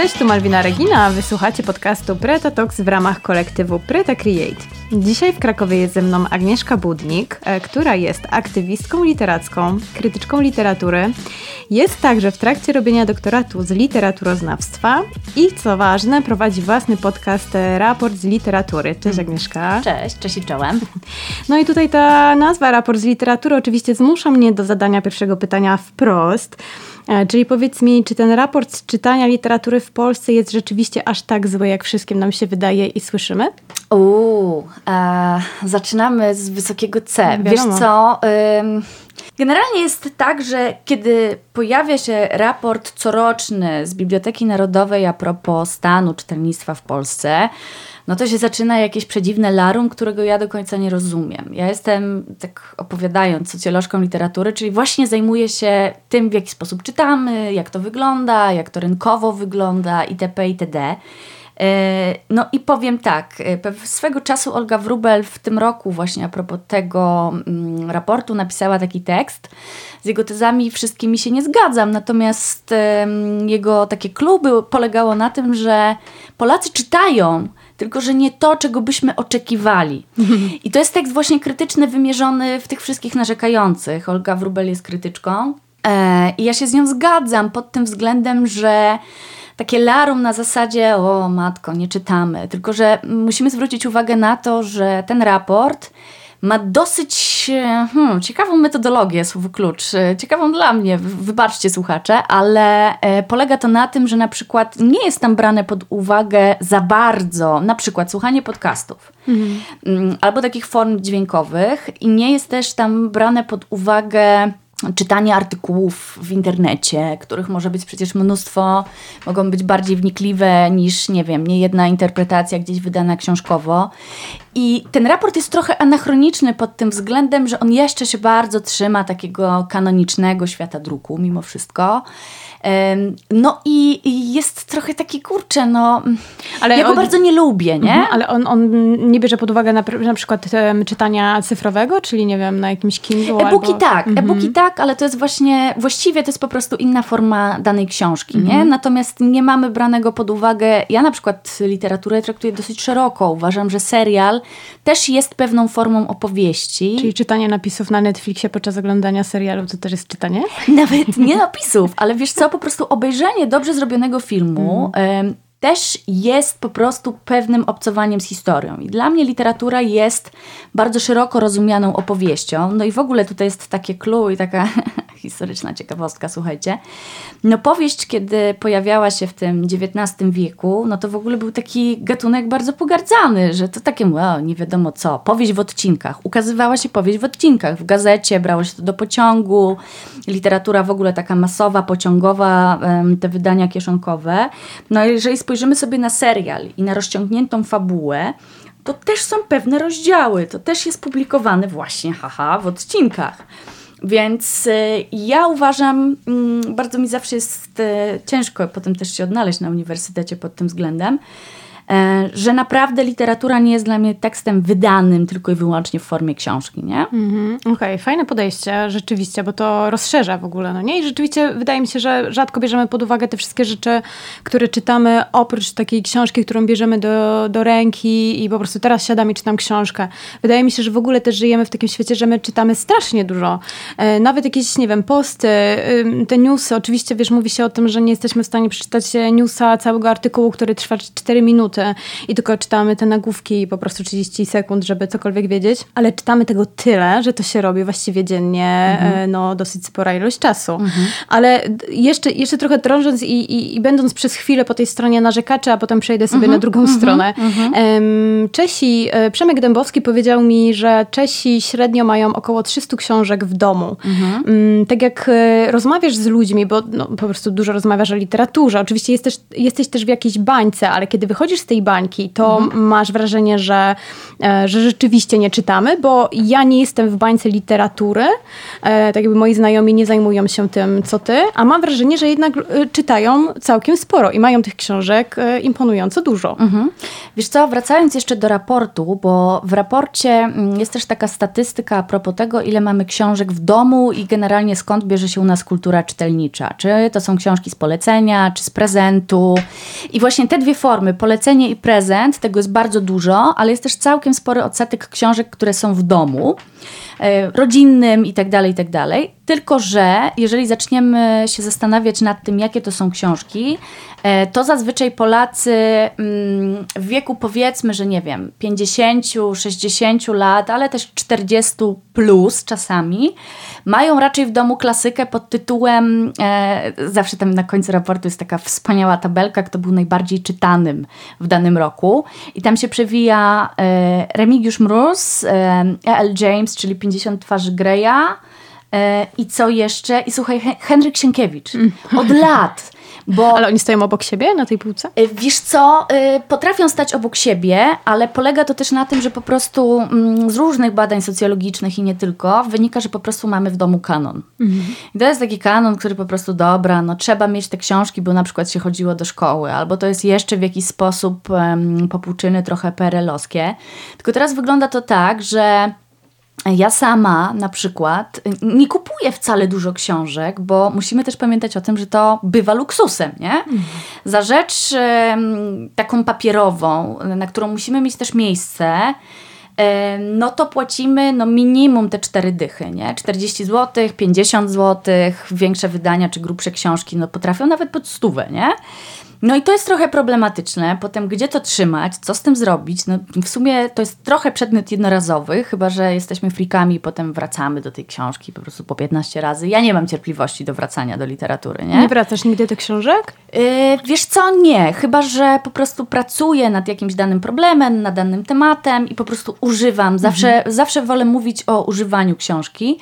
Cześć, tu Malwina Regina, a wysłuchacie podcastu Preta Talks w ramach kolektywu Preta Create. Dzisiaj w Krakowie jest ze mną Agnieszka Budnik, e, która jest aktywistką literacką, krytyczką literatury. Jest także w trakcie robienia doktoratu z literaturoznawstwa i co ważne, prowadzi własny podcast e, Raport z literatury. Cześć Agnieszka. Cześć, cześć i czołem. No i tutaj ta nazwa Raport z literatury oczywiście zmusza mnie do zadania pierwszego pytania wprost. E, czyli powiedz mi, czy ten raport z czytania literatury w Polsce jest rzeczywiście aż tak zły, jak wszystkim nam się wydaje i słyszymy? Uuu, e, zaczynamy z wysokiego C. Wiadomo. Wiesz co? Ym, generalnie jest tak, że kiedy pojawia się raport coroczny z Biblioteki Narodowej a propos stanu czytelnictwa w Polsce, no to się zaczyna jakieś przedziwne larum, którego ja do końca nie rozumiem. Ja jestem, tak opowiadając, socjolożką literatury, czyli właśnie zajmuję się tym, w jaki sposób czytamy, jak to wygląda, jak to rynkowo wygląda itp. itd. E, No i powiem tak, e, swego czasu Olga Wrubel w tym roku właśnie a propos tego mm, raportu napisała taki tekst. Z jego tezami wszystkimi się nie zgadzam, natomiast jego takie kluby polegało na tym, że Polacy czytają, tylko że nie to, czego byśmy oczekiwali. I to jest tekst właśnie krytyczny, wymierzony w tych wszystkich narzekających. Olga Wrubel jest krytyczką. E, I ja się z nią zgadzam pod tym względem, że takie larum na zasadzie, o matko, nie czytamy. Tylko, że musimy zwrócić uwagę na to, że ten raport ma dosyć hmm, ciekawą metodologię, słowo klucz. Ciekawą dla mnie, wybaczcie słuchacze, ale e, polega to na tym, że na przykład nie jest tam brane pod uwagę za bardzo, na przykład słuchanie podcastów mm, albo takich form dźwiękowych i nie jest też tam brane pod uwagę czytanie artykułów w internecie, których może być przecież mnóstwo, mogą być bardziej wnikliwe niż, nie wiem, nie jedna interpretacja gdzieś wydana książkowo. I ten raport jest trochę anachroniczny pod tym względem, że on jeszcze się bardzo trzyma takiego kanonicznego świata druku, mimo wszystko. No i jest trochę taki, kurczę, no, Ale ja go on- bardzo nie lubię, nie? Mhm, ale on, on nie bierze pod uwagę na, na przykład czytania cyfrowego, czyli nie wiem, na jakimś Kindle E-booki albo... tak, Mhm. e-booki tak, ale to jest właśnie, właściwie to jest po prostu inna forma danej książki, Mhm. nie? Natomiast nie mamy branego pod uwagę, ja na przykład literaturę traktuję dosyć szeroko, uważam, że serial też jest pewną formą opowieści. Czyli czytanie napisów na Netflixie podczas oglądania serialu to też jest czytanie? Nawet nie napisów, ale wiesz co, po prostu obejrzenie dobrze zrobionego filmu em, też jest po prostu pewnym obcowaniem z historią. I dla mnie literatura jest bardzo szeroko rozumianą opowieścią. No i w ogóle tutaj jest takie clue i taka historyczna ciekawostka, słuchajcie. No powieść, kiedy pojawiała się w tym XIX wieku, no to w ogóle był taki gatunek bardzo pogardzany, że to takie, wow, nie wiadomo co, powieść w odcinkach. Ukazywała się powieść w odcinkach, w gazecie, brało się to do pociągu, literatura w ogóle taka masowa, pociągowa, te wydania kieszonkowe. No jeżeli spojrzymy sobie na serial i na rozciągniętą fabułę, to też są pewne rozdziały. To też jest publikowane właśnie, haha, w odcinkach. Więc y, ja uważam, mm, bardzo mi zawsze jest y, ciężko potem też się odnaleźć na uniwersytecie pod tym względem, że naprawdę literatura nie jest dla mnie tekstem wydanym tylko i wyłącznie w formie książki, nie? Mhm, Okej, fajne podejście, rzeczywiście, bo to rozszerza w ogóle, no nie? I rzeczywiście wydaje mi się, że rzadko bierzemy pod uwagę te wszystkie rzeczy, które czytamy oprócz takiej książki, którą bierzemy do, do ręki i po prostu teraz siadam i czytam książkę. Wydaje mi się, że w ogóle też żyjemy w takim świecie, że my czytamy strasznie dużo. E, Nawet jakieś, nie wiem, posty, ym, te newsy, oczywiście, wiesz, mówi się o tym, że nie jesteśmy w stanie przeczytać e, newsa, całego artykułu, który trwa 4 minuty i tylko czytamy te nagłówki po prostu 30 sekund, żeby cokolwiek wiedzieć, ale czytamy tego tyle, że to się robi właściwie dziennie, e, no dosyć spora ilość czasu. Ale d- jeszcze, jeszcze trochę drążąc i, i, i będąc przez chwilę po tej stronie narzekaczy, a potem przejdę sobie na drugą stronę. Em, Czesi, e, Przemek Dębowski powiedział mi, że Czesi średnio mają około 300 książek w domu. Mm, Tak jak e, rozmawiasz z ludźmi, bo no, po prostu dużo rozmawiasz o literaturze, oczywiście jesteś, jesteś też w jakiejś bańce, ale kiedy wychodzisz z tej bańki, to mhm. masz wrażenie, że, e, że rzeczywiście nie czytamy, bo ja nie jestem w bańce literatury, e, tak jakby moi znajomi nie zajmują się tym, co ty, a mam wrażenie, że jednak e, czytają całkiem sporo i mają tych książek imponująco dużo. Mhm. Wiesz co, wracając jeszcze do raportu, bo w raporcie mm, jest też taka statystyka a propos tego, ile mamy książek w domu i generalnie skąd bierze się u nas kultura czytelnicza. Czy to są książki z polecenia, czy z prezentu. I właśnie te dwie formy, polecenie i prezent, tego jest bardzo dużo, ale jest też całkiem spory odsetek książek, które są w domu. E, rodzinnym i tak dalej, i tak. Tylko, że jeżeli zaczniemy się zastanawiać nad tym, jakie to są książki, e, to zazwyczaj Polacy mm, w wieku powiedzmy, że nie wiem, 50, 60 lat, ale też 40 plus czasami, mają raczej w domu klasykę pod tytułem, e, zawsze tam na końcu raportu jest taka wspaniała tabelka, kto był najbardziej czytanym w danym roku i tam się przewija Remigiusz Mróz, E.L. James, czyli 50 twarzy Greya e, i co jeszcze? I słuchaj, Henryk Sienkiewicz. Mm. Od lat. Bo, ale oni stoją obok siebie na tej półce? E, wiesz co, e, potrafią stać obok siebie, ale polega to też na tym, że po prostu mm, z różnych badań socjologicznych i nie tylko, wynika, że po prostu mamy w domu kanon. Mhm. I to jest taki kanon, który po prostu, dobra, no trzeba mieć te książki, bo na przykład się chodziło do szkoły, albo to jest jeszcze w jakiś sposób um, popłuczyny trochę perelowskie. Tylko teraz wygląda to tak, że ja sama na przykład nie kupuję wcale dużo książek, bo musimy też pamiętać o tym, że to bywa luksusem, nie? Mhm. Za rzecz taką papierową, na którą musimy mieć też miejsce, no to płacimy no minimum te cztery dychy, nie? 40 zł, 50 zł, większe wydania czy grubsze książki no potrafią nawet pod stówę, nie? No i to jest trochę problematyczne. Potem gdzie to trzymać, co z tym zrobić? No w sumie to jest trochę przedmiot jednorazowy, chyba że jesteśmy frikami i potem wracamy do tej książki po prostu po 15 razy. Ja nie mam cierpliwości do wracania do literatury, nie? Nie wracasz nigdy do książek? Yy, wiesz co, nie. Chyba, że po prostu pracuję nad jakimś danym problemem, nad danym tematem i po prostu używam. Zawsze, mhm. zawsze wolę mówić o używaniu książki.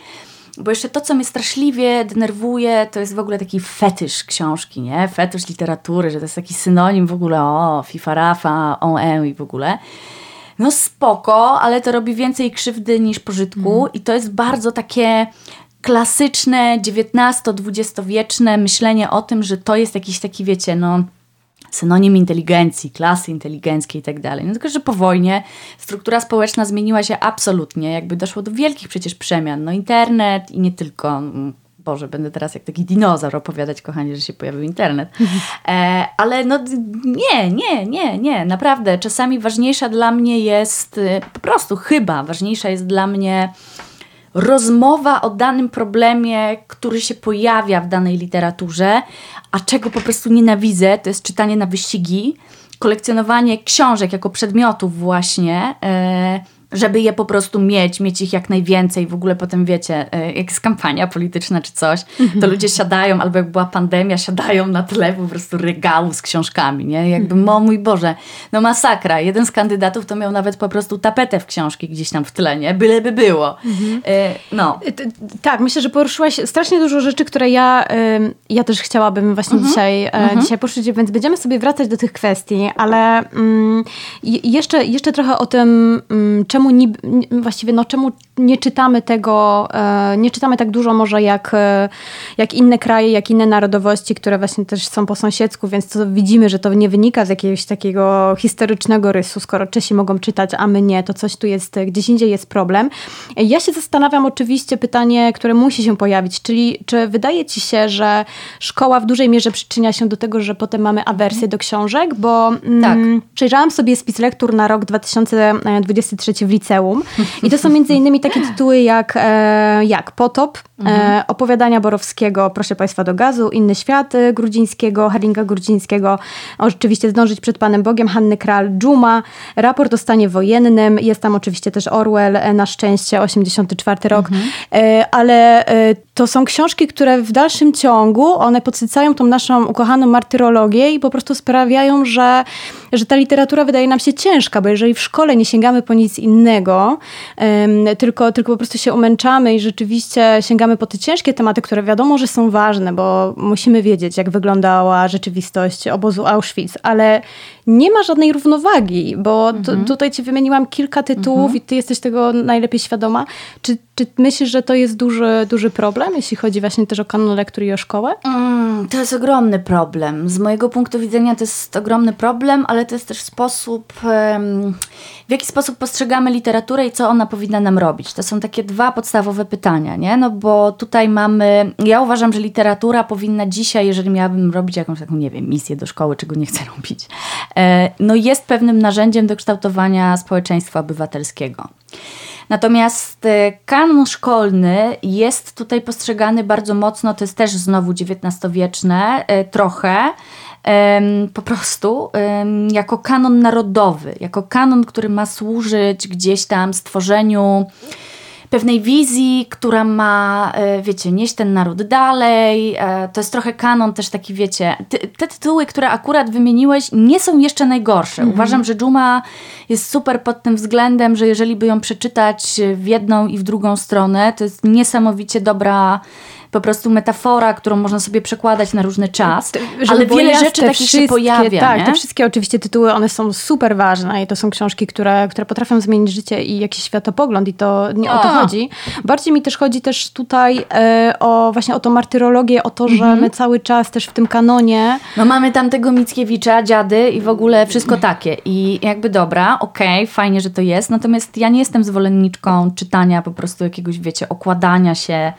Bo jeszcze to, co mnie straszliwie denerwuje, to jest w ogóle taki fetysz książki, nie? Fetysz literatury, że to jest taki synonim w ogóle o FIFA Rafa, on e i w ogóle. No spoko, ale to robi więcej krzywdy niż pożytku mm. i to jest bardzo takie klasyczne, XIX-XX wieczne myślenie o tym, że to jest jakiś taki, wiecie, no synonim inteligencji, klasy inteligenckiej i tak dalej. No tylko, że po wojnie struktura społeczna zmieniła się absolutnie, jakby doszło do wielkich przecież przemian. No internet i nie tylko, mm, Boże, będę teraz jak taki dinozaur opowiadać, kochanie, że się pojawił internet. E, ale no nie, nie, nie, nie, naprawdę. Czasami ważniejsza dla mnie jest, y, po prostu chyba ważniejsza jest dla mnie rozmowa o danym problemie, który się pojawia w danej literaturze, a czego po prostu nienawidzę, to jest czytanie na wyścigi, kolekcjonowanie książek jako przedmiotów właśnie. Yy, żeby je po prostu mieć, mieć ich jak najwięcej. W ogóle potem wiecie, e, jak jest kampania polityczna czy coś, to ludzie siadają, albo jak była pandemia, siadają na tle po prostu regału z książkami, nie? Jakby, mhm. o mój Boże, no masakra. Jeden z kandydatów to miał nawet po prostu tapetę w książki gdzieś tam w tle, nie? Byleby było. Mhm. E, no. E, tak, myślę, że poruszyłaś strasznie dużo rzeczy, które ja, ja też chciałabym właśnie mhm. dzisiaj, dzisiaj poruszyć, więc będziemy sobie wracać do tych kwestii, ale mm, jeszcze, jeszcze trochę o tym, mm, czemu niby, właściwie no czemu nie czytamy tego, e, nie czytamy tak dużo może jak, e, jak inne kraje, jak inne narodowości, które właśnie też są po sąsiedzku, więc to widzimy, że to nie wynika z jakiegoś takiego historycznego rysu, skoro Czesi mogą czytać, a my nie, to coś tu jest, gdzieś indziej jest problem. Ja się zastanawiam oczywiście pytanie, które musi się pojawić, czyli czy wydaje ci się, że szkoła w dużej mierze przyczynia się do tego, że potem mamy awersję do książek, bo mm, tak. mm, przejrzałam sobie spis lektur na rok 2023 w liceum i to są między innymi takie tytuły jak, e, jak Potop, e, mhm. opowiadania Borowskiego, Proszę Państwa do gazu, Inny świat e, Grudzińskiego, Herlinga Grudzińskiego, oczywiście Zdążyć przed Panem Bogiem, Hanny Kral, Dżuma, Raport o stanie wojennym, jest tam oczywiście też Orwell, na szczęście 84 rok, mhm. ale to są książki, które w dalszym ciągu, one podsycają tą naszą ukochaną martyrologię i po prostu sprawiają, że, że ta literatura wydaje nam się ciężka, bo jeżeli w szkole nie sięgamy po nic innego, tylko, tylko po prostu się umęczamy i rzeczywiście sięgamy po te ciężkie tematy, które wiadomo, że są ważne, bo musimy wiedzieć, jak wyglądała rzeczywistość obozu Auschwitz, ale nie ma żadnej równowagi, bo mhm. tutaj ci wymieniłam kilka tytułów mhm. i ty jesteś tego najlepiej świadoma. Czy, czy myślisz, że to jest duży, duży problem, jeśli chodzi właśnie też o kanon lektury i o szkołę? Mm, to jest ogromny problem. Z mojego punktu widzenia to jest ogromny problem, ale to jest też sposób, w jaki sposób postrzegamy literaturę i co ona powinna nam robić. To są takie dwa podstawowe pytania, nie? No bo tutaj mamy, ja uważam, że literatura powinna dzisiaj, jeżeli miałabym robić jakąś taką, nie wiem, misję do szkoły, czego nie chcę robić, e, no jest pewnym narzędziem do kształtowania społeczeństwa obywatelskiego. Natomiast e, kanon szkolny jest tutaj postrzegany bardzo mocno, to jest też znowu XIX-wieczne e, trochę, po prostu jako kanon narodowy, jako kanon, który ma służyć gdzieś tam stworzeniu pewnej wizji, która ma, e, wiecie, nieść ten naród dalej. E, to jest trochę kanon też taki, wiecie, te tytuły, które akurat wymieniłeś, nie są jeszcze najgorsze. Mhm. Uważam, że Dżuma jest super pod tym względem, że jeżeli by ją przeczytać w jedną i w drugą stronę, to jest niesamowicie dobra po prostu metafora, którą można sobie przekładać na różny czas, ale wiele rzeczy takich się pojawia. Tak, nie? te wszystkie oczywiście tytuły, one są super ważne i to są książki, które, które potrafią zmienić życie i jakiś światopogląd i to nie o to chodzi. Bardziej mi też chodzi też tutaj e, o właśnie o tą martyrologię, o to, że mhm. my cały czas też w tym kanonie... No mamy tam tego Mickiewicza, dziady i w ogóle wszystko takie i jakby dobra, okej, okay, fajnie, że to jest, natomiast ja nie jestem zwolenniczką czytania po prostu jakiegoś, wiecie, okładania się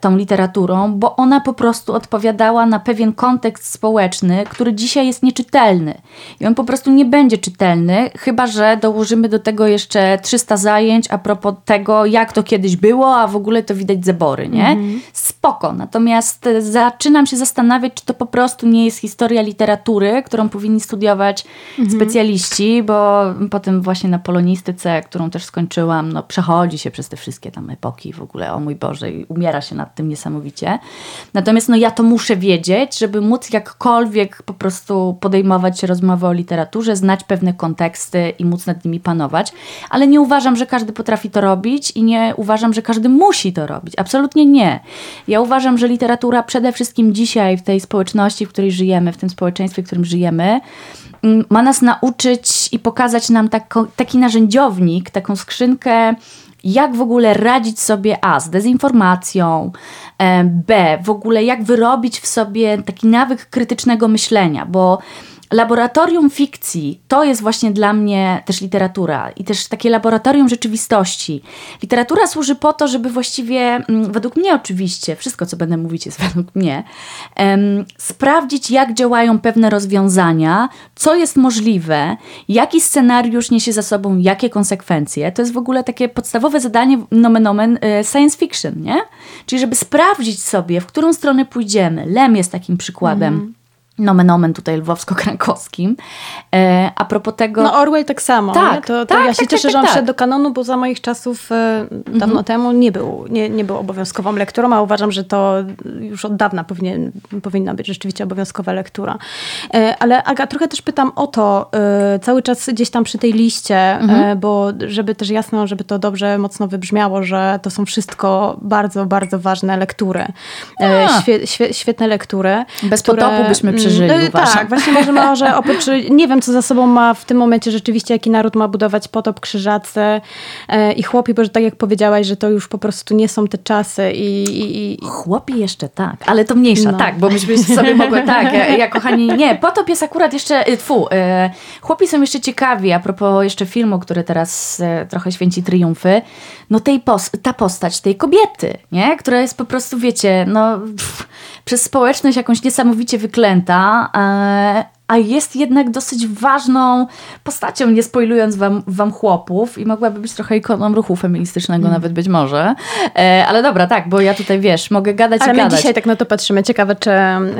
tą literaturą, bo ona po prostu odpowiadała na pewien kontekst społeczny, który dzisiaj jest nieczytelny. I on po prostu nie będzie czytelny, chyba że dołożymy do tego jeszcze 300 zajęć a propos tego, jak to kiedyś było, a w ogóle to widać zebory, nie? Mhm. Spoko. Natomiast e, zaczynam się zastanawiać, czy to po prostu nie jest historia literatury, którą powinni studiować mhm. specjaliści, bo potem właśnie na polonistyce, którą też skończyłam, no przechodzi się przez te wszystkie tam epoki w ogóle, o mój Boże, i umiera się nad tym niesamowicie. Natomiast no, ja to muszę wiedzieć, żeby móc jakkolwiek po prostu podejmować rozmowę o literaturze, znać pewne konteksty i móc nad nimi panować. Ale nie uważam, że każdy potrafi to robić i nie uważam, że każdy musi to robić. Absolutnie nie. Ja uważam, że literatura przede wszystkim dzisiaj w tej społeczności, w której żyjemy, w tym społeczeństwie, w którym żyjemy, mm, ma nas nauczyć i pokazać nam taki narzędziownik, taką skrzynkę jak w ogóle radzić sobie A z dezinformacją, e, B w ogóle jak wyrobić w sobie taki nawyk krytycznego myślenia, bo laboratorium fikcji to jest właśnie dla mnie też literatura i też takie laboratorium rzeczywistości. Literatura służy po to, żeby właściwie, mm, według mnie oczywiście, wszystko co będę mówić jest według mnie, um, sprawdzić jak działają pewne rozwiązania, co jest możliwe, jaki scenariusz niesie za sobą jakie konsekwencje. To jest w ogóle takie podstawowe zadanie nomen omen e, science fiction, nie? Czyli żeby sprawdzić sobie, w którą stronę pójdziemy. Lem jest takim przykładem. Mm nomen omen tutaj lwowsko-krakowskim. E, a propos tego... No Orwell tak samo. Tak, to, to tak, ja się tak, cieszę, tak, że on tak. wszedł do kanonu, bo za moich czasów e, dawno mhm. temu nie był, nie, nie był obowiązkową lekturą, a uważam, że to już od dawna powinien, powinna być rzeczywiście obowiązkowa lektura. E, ale Aga, trochę też pytam o to, e, cały czas gdzieś tam przy tej liście, e, mhm. bo żeby też jasno, żeby to dobrze, mocno wybrzmiało, że to są wszystko bardzo, bardzo ważne lektury. E, świe, świe, świetne lektury. Bez które, potopu byśmy przeżyli przeżyli, no, uważam. Tak, właśnie może, może oprócz, nie wiem co za sobą ma w tym momencie rzeczywiście, jaki naród ma budować potop, krzyżacy e, i chłopi, bo że tak jak powiedziałaś, że to już po prostu nie są te czasy i... i, i... Chłopi jeszcze tak, ale to mniejsza, no. tak, bo myśmy sobie mogły, tak, ja, ja, kochani, nie, potop jest akurat jeszcze, y, fu, e, chłopi są jeszcze ciekawi, a propos jeszcze filmu, który teraz e, trochę święci triumfy, no tej pos ta postać tej kobiety, nie, która jest po prostu, wiecie, no... Pff, przez społeczność jakąś niesamowicie wyklęta, e, a jest jednak dosyć ważną postacią, nie spoilując wam, wam chłopów i mogłaby być trochę ikoną ruchu feministycznego mm. nawet być może. E, ale dobra, tak, bo ja tutaj, wiesz, mogę gadać ale i gadać. Ale my dzisiaj tak na to patrzymy. Ciekawe, czy,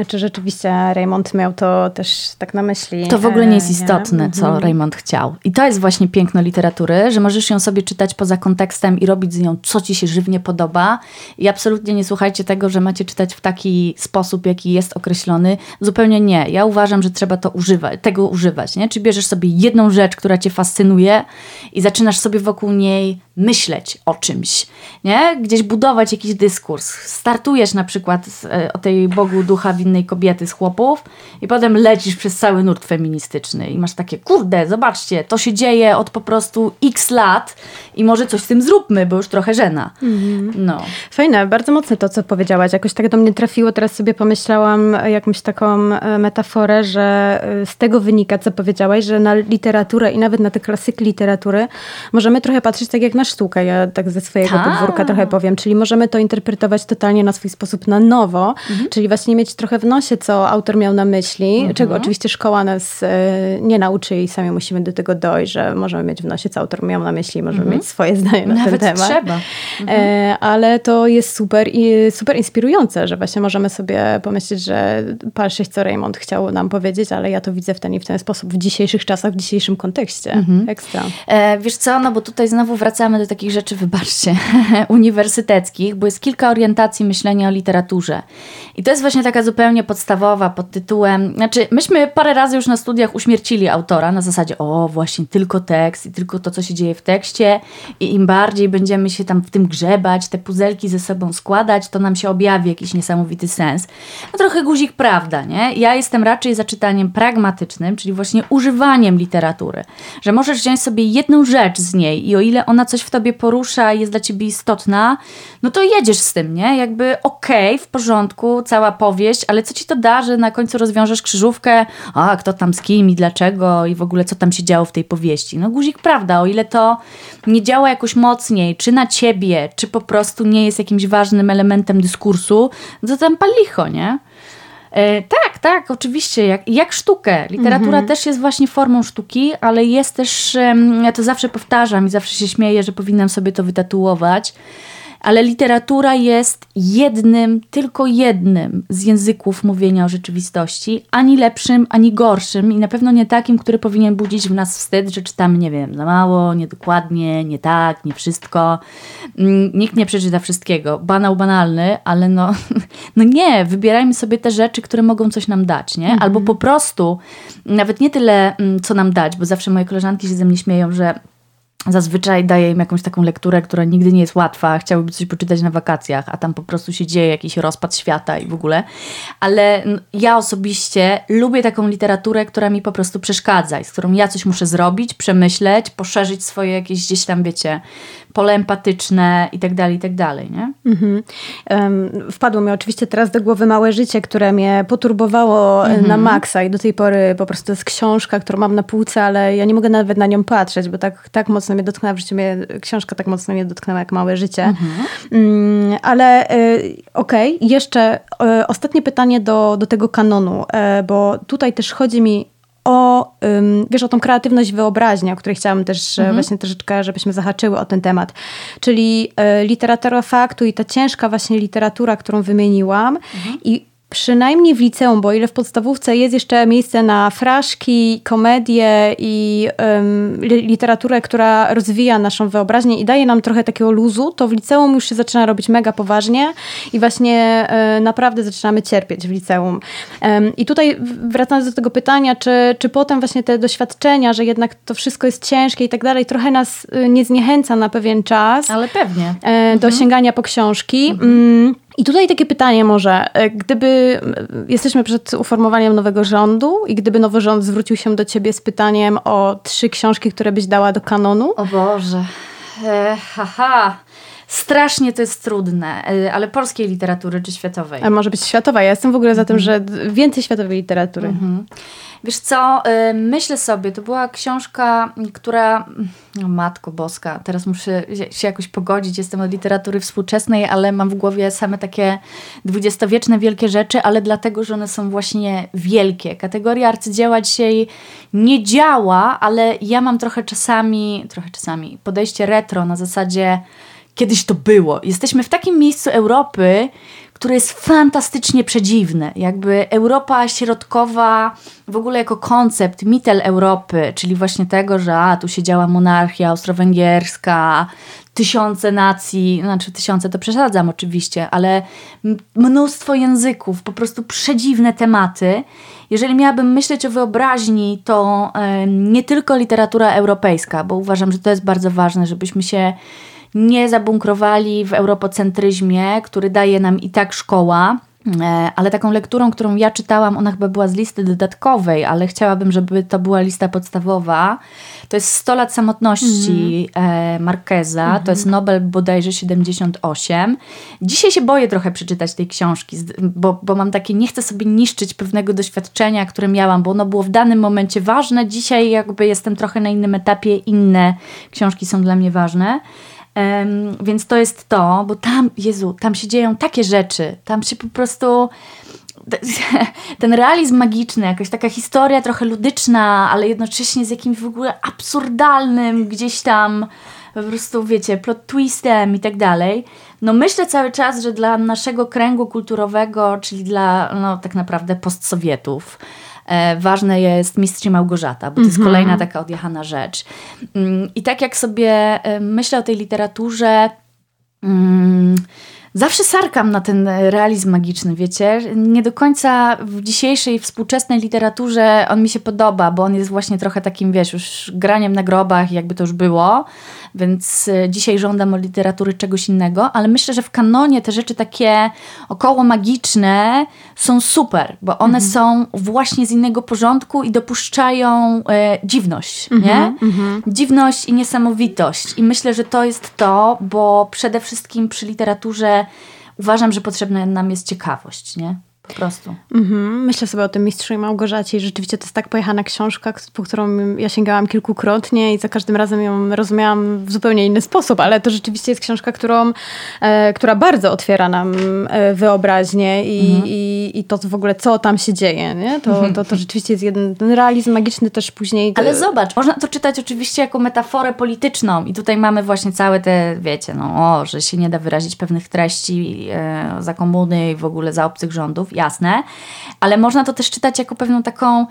czy rzeczywiście Raymond miał to też tak na myśli. To w ogóle nie jest e, istotne, nie? co mm. Raymond chciał. I to jest właśnie piękno literatury, że możesz ją sobie czytać poza kontekstem i robić z nią, co ci się żywnie podoba. I absolutnie nie słuchajcie tego, że macie czytać w taki sposób, jaki jest określony. Zupełnie nie. Ja uważam, że trzeba to używać, tego używać, nie? Czy bierzesz sobie jedną rzecz, która cię fascynuje i zaczynasz sobie wokół niej myśleć o czymś, nie? Gdzieś budować jakiś dyskurs. Startujesz na przykład z, e, o tej Bogu ducha winnej kobiety z chłopów i potem lecisz przez cały nurt feministyczny i masz takie, kurde, zobaczcie, to się dzieje od po prostu x lat i może coś z tym zróbmy, bo już trochę żena. Mhm. No. Fajne, bardzo mocne to, co powiedziałaś. Jakoś tak do mnie trafiło, teraz sobie pomyślałam jakąś taką e, metaforę, że e, z tego wynika, co powiedziałaś, że na literaturę i nawet na te klasyki literatury możemy trochę patrzeć tak jak na sztukę. Ja tak ze swojego Ta. podwórka trochę powiem. Czyli możemy to interpretować totalnie na swój sposób na nowo, mhm. czyli właśnie mieć trochę w nosie, co autor miał na myśli, mhm. czego oczywiście szkoła nas e, nie nauczy i sami musimy do tego dojść, że możemy mieć w nosie, co autor miał na myśli, możemy mhm. mieć swoje zdanie na Nawet ten temat. trzeba. E, ale to jest super i super inspirujące, że właśnie możemy sobie pomyśleć, że patrzeć, co Raymond chciał nam powiedzieć, ale ja to widzę w ten i w ten sposób w dzisiejszych czasach, w dzisiejszym kontekście. Mhm. Ekstra. E, wiesz co, no bo tutaj znowu wracamy do takich rzeczy, wybaczcie, uniwersyteckich, bo jest kilka orientacji myślenia o literaturze. I to jest właśnie taka zupełnie podstawowa pod tytułem, znaczy myśmy parę razy już na studiach uśmiercili autora na zasadzie, o właśnie tylko tekst i tylko to, co się dzieje w tekście i im bardziej będziemy się tam w tym grzebać, te puzelki ze sobą składać, to nam się objawi jakiś niesamowity sens. No trochę guzik prawda, nie? Ja jestem raczej za czytaniem pragmatycznym, czyli właśnie używaniem literatury, że możesz wziąć sobie jedną rzecz z niej i o ile ona coś w tobie porusza i jest dla ciebie istotna, no to jedziesz z tym, nie? Jakby okej, okay, w porządku, cała powieść, ale co ci to da, że na końcu rozwiążesz krzyżówkę, a kto tam z kim i dlaczego i w ogóle co tam się działo w tej powieści. No guzik prawda, o ile to nie działa jakoś mocniej, czy na ciebie, czy po prostu nie jest jakimś ważnym elementem dyskursu, to tam palicho, nie? E, tak, tak, oczywiście, jak, jak sztukę. Literatura mhm. też jest właśnie formą sztuki, ale jest też, ja to zawsze powtarzam i zawsze się śmieję, że powinnam sobie to wytatuować ale literatura jest jednym, tylko jednym z języków mówienia o rzeczywistości, ani lepszym, ani gorszym i na pewno nie takim, który powinien budzić w nas wstyd, że czytamy, nie wiem, za mało, niedokładnie, nie tak, nie wszystko. Mm, nikt nie przeczyta wszystkiego. Banał banalny, ale no, no nie, wybierajmy sobie te rzeczy, które mogą coś nam dać, nie? Mhm. Albo po prostu, nawet nie tyle, mm, co nam dać, bo zawsze moje koleżanki się ze mnie śmieją, że zazwyczaj daje im jakąś taką lekturę, która nigdy nie jest łatwa, chciałyby coś poczytać na wakacjach, a tam po prostu się dzieje jakiś rozpad świata i w ogóle. Ale ja osobiście lubię taką literaturę, która mi po prostu przeszkadza i z którą ja coś muszę zrobić, przemyśleć, poszerzyć swoje jakieś gdzieś tam, wiecie, pole empatyczne i tak dalej, i tak dalej, nie? Mhm. Wpadło mi oczywiście teraz do głowy Małe Życie, które mnie poturbowało mhm. na maksa i do tej pory po prostu to jest książka, którą mam na półce, ale ja nie mogę nawet na nią patrzeć, bo tak, tak mocno mnie dotknęła w życiu, mnie, książka tak mocno mnie dotknęła jak Małe Życie. Mhm. Um, ale y, okej, okay, jeszcze y, ostatnie pytanie do, do tego kanonu, bo tutaj też chodzi mi o, wiesz, o tą kreatywność wyobraźni, o której chciałam też mhm. właśnie troszeczkę, żebyśmy zahaczyły o ten temat. Czyli e, literatura faktu i ta ciężka właśnie literatura, którą wymieniłam mhm. i Przynajmniej w liceum, bo ile w podstawówce jest jeszcze miejsce na fraszki, komedię i um, literaturę, która rozwija naszą wyobraźnię i daje nam trochę takiego luzu, to w liceum już się zaczyna robić mega poważnie i właśnie um, naprawdę zaczynamy cierpieć w liceum. Um, I tutaj wracając do tego pytania, czy, czy potem właśnie te doświadczenia, że jednak to wszystko jest ciężkie i tak dalej, trochę nas y, nie zniechęca na pewien czas. Ale pewnie. do mhm. sięgania po książki. Mhm. I tutaj takie pytanie może, e, gdyby jesteśmy przed uformowaniem nowego rządu i gdyby nowy rząd zwrócił się do ciebie z pytaniem o trzy książki, które byś dała do kanonu? O Boże, e, haha. Strasznie to jest trudne, e, ale polskiej literatury czy światowej? A może być światowa. Ja jestem w ogóle za tym, że więcej światowej literatury. Mhm. Wiesz co, y, myślę sobie, to była książka, która, no matko boska, teraz muszę się jakoś pogodzić, jestem od literatury współczesnej, ale mam w głowie same takie dwudziestowieczne wielkie rzeczy, ale dlatego, że one są właśnie wielkie. Kategoria arcydzieła dzisiaj nie działa, ale ja mam trochę czasami, trochę czasami podejście retro na zasadzie kiedyś to było. Jesteśmy w takim miejscu Europy, które jest fantastycznie przedziwne. Jakby Europa Środkowa w ogóle jako koncept, mitel Europy, czyli właśnie tego, że a, tu siedziała monarchia austro-węgierska, tysiące nacji, znaczy tysiące to przesadzam oczywiście, ale mnóstwo języków, po prostu przedziwne tematy. Jeżeli miałabym myśleć o wyobraźni, to nie tylko literatura europejska, bo uważam, że to jest bardzo ważne, żebyśmy się nie zabunkrowali w europocentryzmie, który daje nam i tak szkoła, E, ale taką lekturą, którą ja czytałam, ona chyba była z listy dodatkowej, ale chciałabym, żeby to była lista podstawowa. To jest 100 lat samotności mm. Marqueza, mm -hmm. to jest Nobel bodajże 78. Dzisiaj się boję trochę przeczytać tej książki, bo, bo mam takie, nie chcę sobie niszczyć pewnego doświadczenia, które miałam, bo ono było w danym momencie ważne. Dzisiaj jakby jestem trochę na innym etapie, inne książki są dla mnie ważne. Um, więc to jest to, bo tam, Jezu, tam się dzieją takie rzeczy, tam się po prostu ten realizm magiczny, jakaś taka historia trochę ludyczna, ale jednocześnie z jakimś w ogóle absurdalnym gdzieś tam po prostu, wiecie, plot twistem i tak dalej. No myślę cały czas, że dla naszego kręgu kulturowego, czyli dla no tak naprawdę postsowietów, ważne jest Mistrz Małgorzata, bo to jest mhm. kolejna taka odjechana rzecz. Mm, I tak jak sobie e, myślę o tej literaturze, mm, Zawsze sarkam na ten realizm magiczny, wiecie? Nie do końca w dzisiejszej współczesnej literaturze on mi się podoba, bo on jest właśnie trochę takim, wiesz, już graniem na grobach, jakby to już było. Więc e, dzisiaj żądam od literatury czegoś innego, ale myślę, że w kanonie te rzeczy takie około magiczne są super, bo one mhm. są właśnie z innego porządku i dopuszczają e, dziwność, mhm, nie? Mhm. Dziwność i niesamowitość. I myślę, że to jest to, bo przede wszystkim przy literaturze uważam, że potrzebna nam jest ciekawość, nie? Po prostu. Mhm. Myślę sobie o tym Mistrzu i Małgorzacie i rzeczywiście to jest tak pojechana książka, po którą ja sięgałam kilkukrotnie i za każdym razem ją rozumiałam w zupełnie inny sposób, ale to rzeczywiście jest książka, którą, e, która bardzo otwiera nam e, wyobraźnię i, mhm. i, i, to w ogóle, co tam się dzieje. Nie? To, to, to rzeczywiście jest jeden ten realizm magiczny też później. Ale zobacz, można to czytać oczywiście jako metaforę polityczną i tutaj mamy właśnie całe te, wiecie, no, o, że się nie da wyrazić pewnych treści e, za komuny i w ogóle za obcych rządów jasne, ale można to też czytać jako pewną taką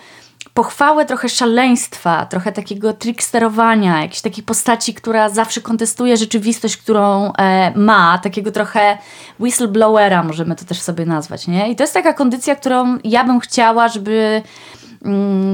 pochwałę trochę szaleństwa, trochę takiego tricksterowania, jakiejś takiej postaci, która zawsze kontestuje rzeczywistość, którą e, ma, takiego trochę whistleblowera możemy to też sobie nazwać, nie? I to jest taka kondycja, którą ja bym chciała, żeby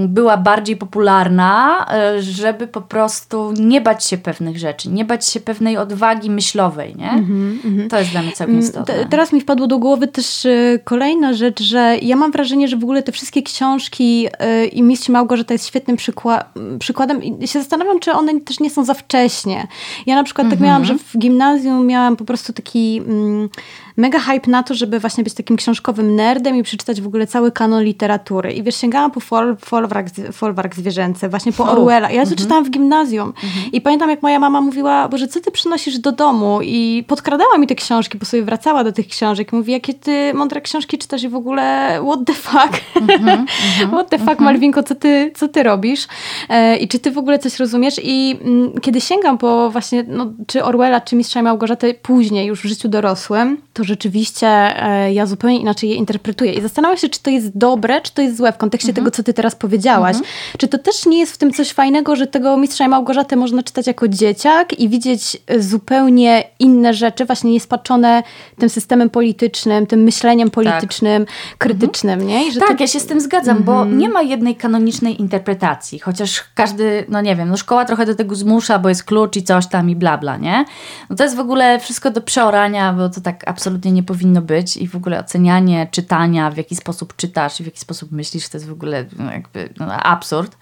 była bardziej popularna, e, żeby po prostu nie bać się pewnych rzeczy, nie bać się pewnej odwagi myślowej, nie? Mm -hmm. To jest dla mnie całkiem mm, istotne. Teraz mi wpadło do głowy też e, kolejna rzecz, że ja mam wrażenie, że w ogóle te wszystkie książki e, i Mistrz Małgorzata jest świetnym przykła przykładem i się zastanawiam, czy one też nie są za wcześnie. Ja na przykład mm -hmm. tak miałam, że w gimnazjum miałam po prostu taki mm, mega hype na to, żeby właśnie być takim książkowym nerdem i przeczytać w ogóle cały kanon literatury. I wiesz, sięgałam po fol, folwark, folwark zwierzęcy, właśnie po Orwella. Ja to mhm. czytałam w gimnazjum. Mhm. I pamiętam, jak moja mama mówiła, Boże, co ty przynosisz do domu? I podkradała mi te książki, bo sobie wracała do tych książek. Mówi, jakie ty mądre książki czytasz i w ogóle what the fuck? Mhm. what the fuck, Malwinko, co ty, co ty robisz? E, I czy ty w ogóle coś rozumiesz? I m, mm, kiedy sięgam po właśnie, no, czy Orwella, czy Mistrza Małgorzaty później, już w życiu dorosłym, to rzeczywiście e, ja zupełnie inaczej je interpretuję. I zastanawiam się, czy to jest dobre, czy to jest złe w kontekście mhm. tego, co ty teraz powiedziałaś. Mhm. Czy to też nie jest w tym coś fajnego, że tego Mistrza i Małgorzatę można czytać jako dzieciak i widzieć zupełnie inne rzeczy, właśnie niespaczone tym systemem politycznym, tym myśleniem tak. politycznym, tak. krytycznym, mhm. nie? tak, to... ja się z tym zgadzam, bo mhm. nie ma jednej kanonicznej interpretacji, chociaż każdy, no nie wiem, no szkoła trochę do tego zmusza, bo jest klucz i coś tam i bla, bla, nie? No to jest w ogóle wszystko do przeorania, bo to tak absolutnie absolutnie nie powinno być i w ogóle ocenianie czytania, w jaki sposób czytasz i w jaki sposób myślisz, to jest w ogóle no, jakby no, absurd.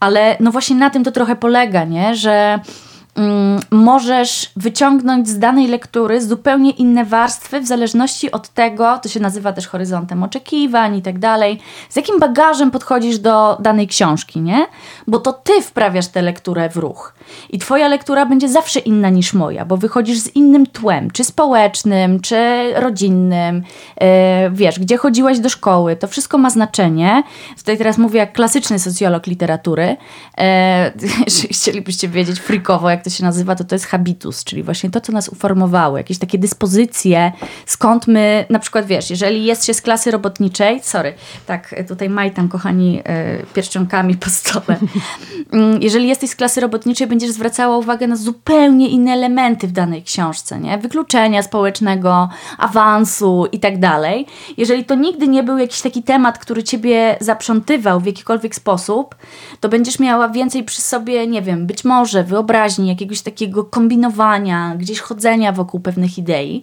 Ale no właśnie na tym to trochę polega, nie? że możesz wyciągnąć z danej lektury zupełnie inne warstwy w zależności od tego, to się nazywa też horyzontem oczekiwań i tak dalej, z jakim bagażem podchodzisz do danej książki, nie? Bo to ty wprawiasz tę lekturę w ruch. I twoja lektura będzie zawsze inna niż moja, bo wychodzisz z innym tłem, czy społecznym, czy rodzinnym, yy, wiesz, gdzie chodziłaś do szkoły, to wszystko ma znaczenie. Tutaj teraz mówię jak klasyczny socjolog literatury, yy, jeżeli chcielibyście wiedzieć frikowo, jak to to się nazywa, to to jest habitus, czyli właśnie to, co nas uformowało, jakieś takie dyspozycje, skąd my, na przykład wiesz, jeżeli jest się z klasy robotniczej, sorry, tak, tutaj majtam, kochani, e, pierścionkami po stole. Mm, jeżeli jesteś z klasy robotniczej, będziesz zwracała uwagę na zupełnie inne elementy w danej książce, nie? Wykluczenia społecznego, awansu i tak dalej. Jeżeli to nigdy nie był jakiś taki temat, który ciebie zaprzątywał w jakikolwiek sposób, to będziesz miała więcej przy sobie, nie wiem, być może wyobraźni, jakiegoś takiego kombinowania, gdzieś chodzenia wokół pewnych idei,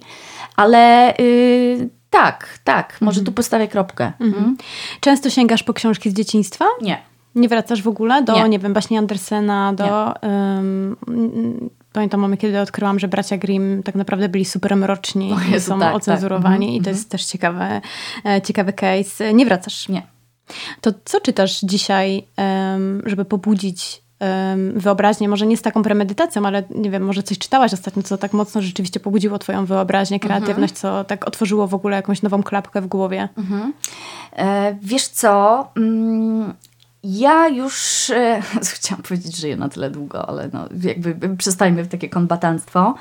ale yy, tak, tak, może mhm. tu postawię kropkę. Mhm. mhm. Często sięgasz po książki z dzieciństwa? Nie. Nie wracasz w ogóle do, nie, nie wiem, baśni Andersena, do... Um, pamiętam mamy, kiedy odkryłam, że bracia Grimm tak naprawdę byli super mroczni i są tak, tak. ocenzurowani tak. i to mhm. jest też ciekawy, e, ciekawy case. Nie wracasz? Nie. To co czytasz dzisiaj, żeby pobudzić wyobraźnię, może nie z taką premedytacją, ale nie wiem, może coś czytałaś ostatnio, co tak mocno rzeczywiście pobudziło twoją wyobraźnię, mhm. kreatywność, co tak otworzyło w ogóle jakąś nową klapkę w głowie? Mhm. E, wiesz co, mm, ja już, e, chciałam powiedzieć, żyję na tyle długo, ale no, jakby przestańmy w takie kombatanstwo.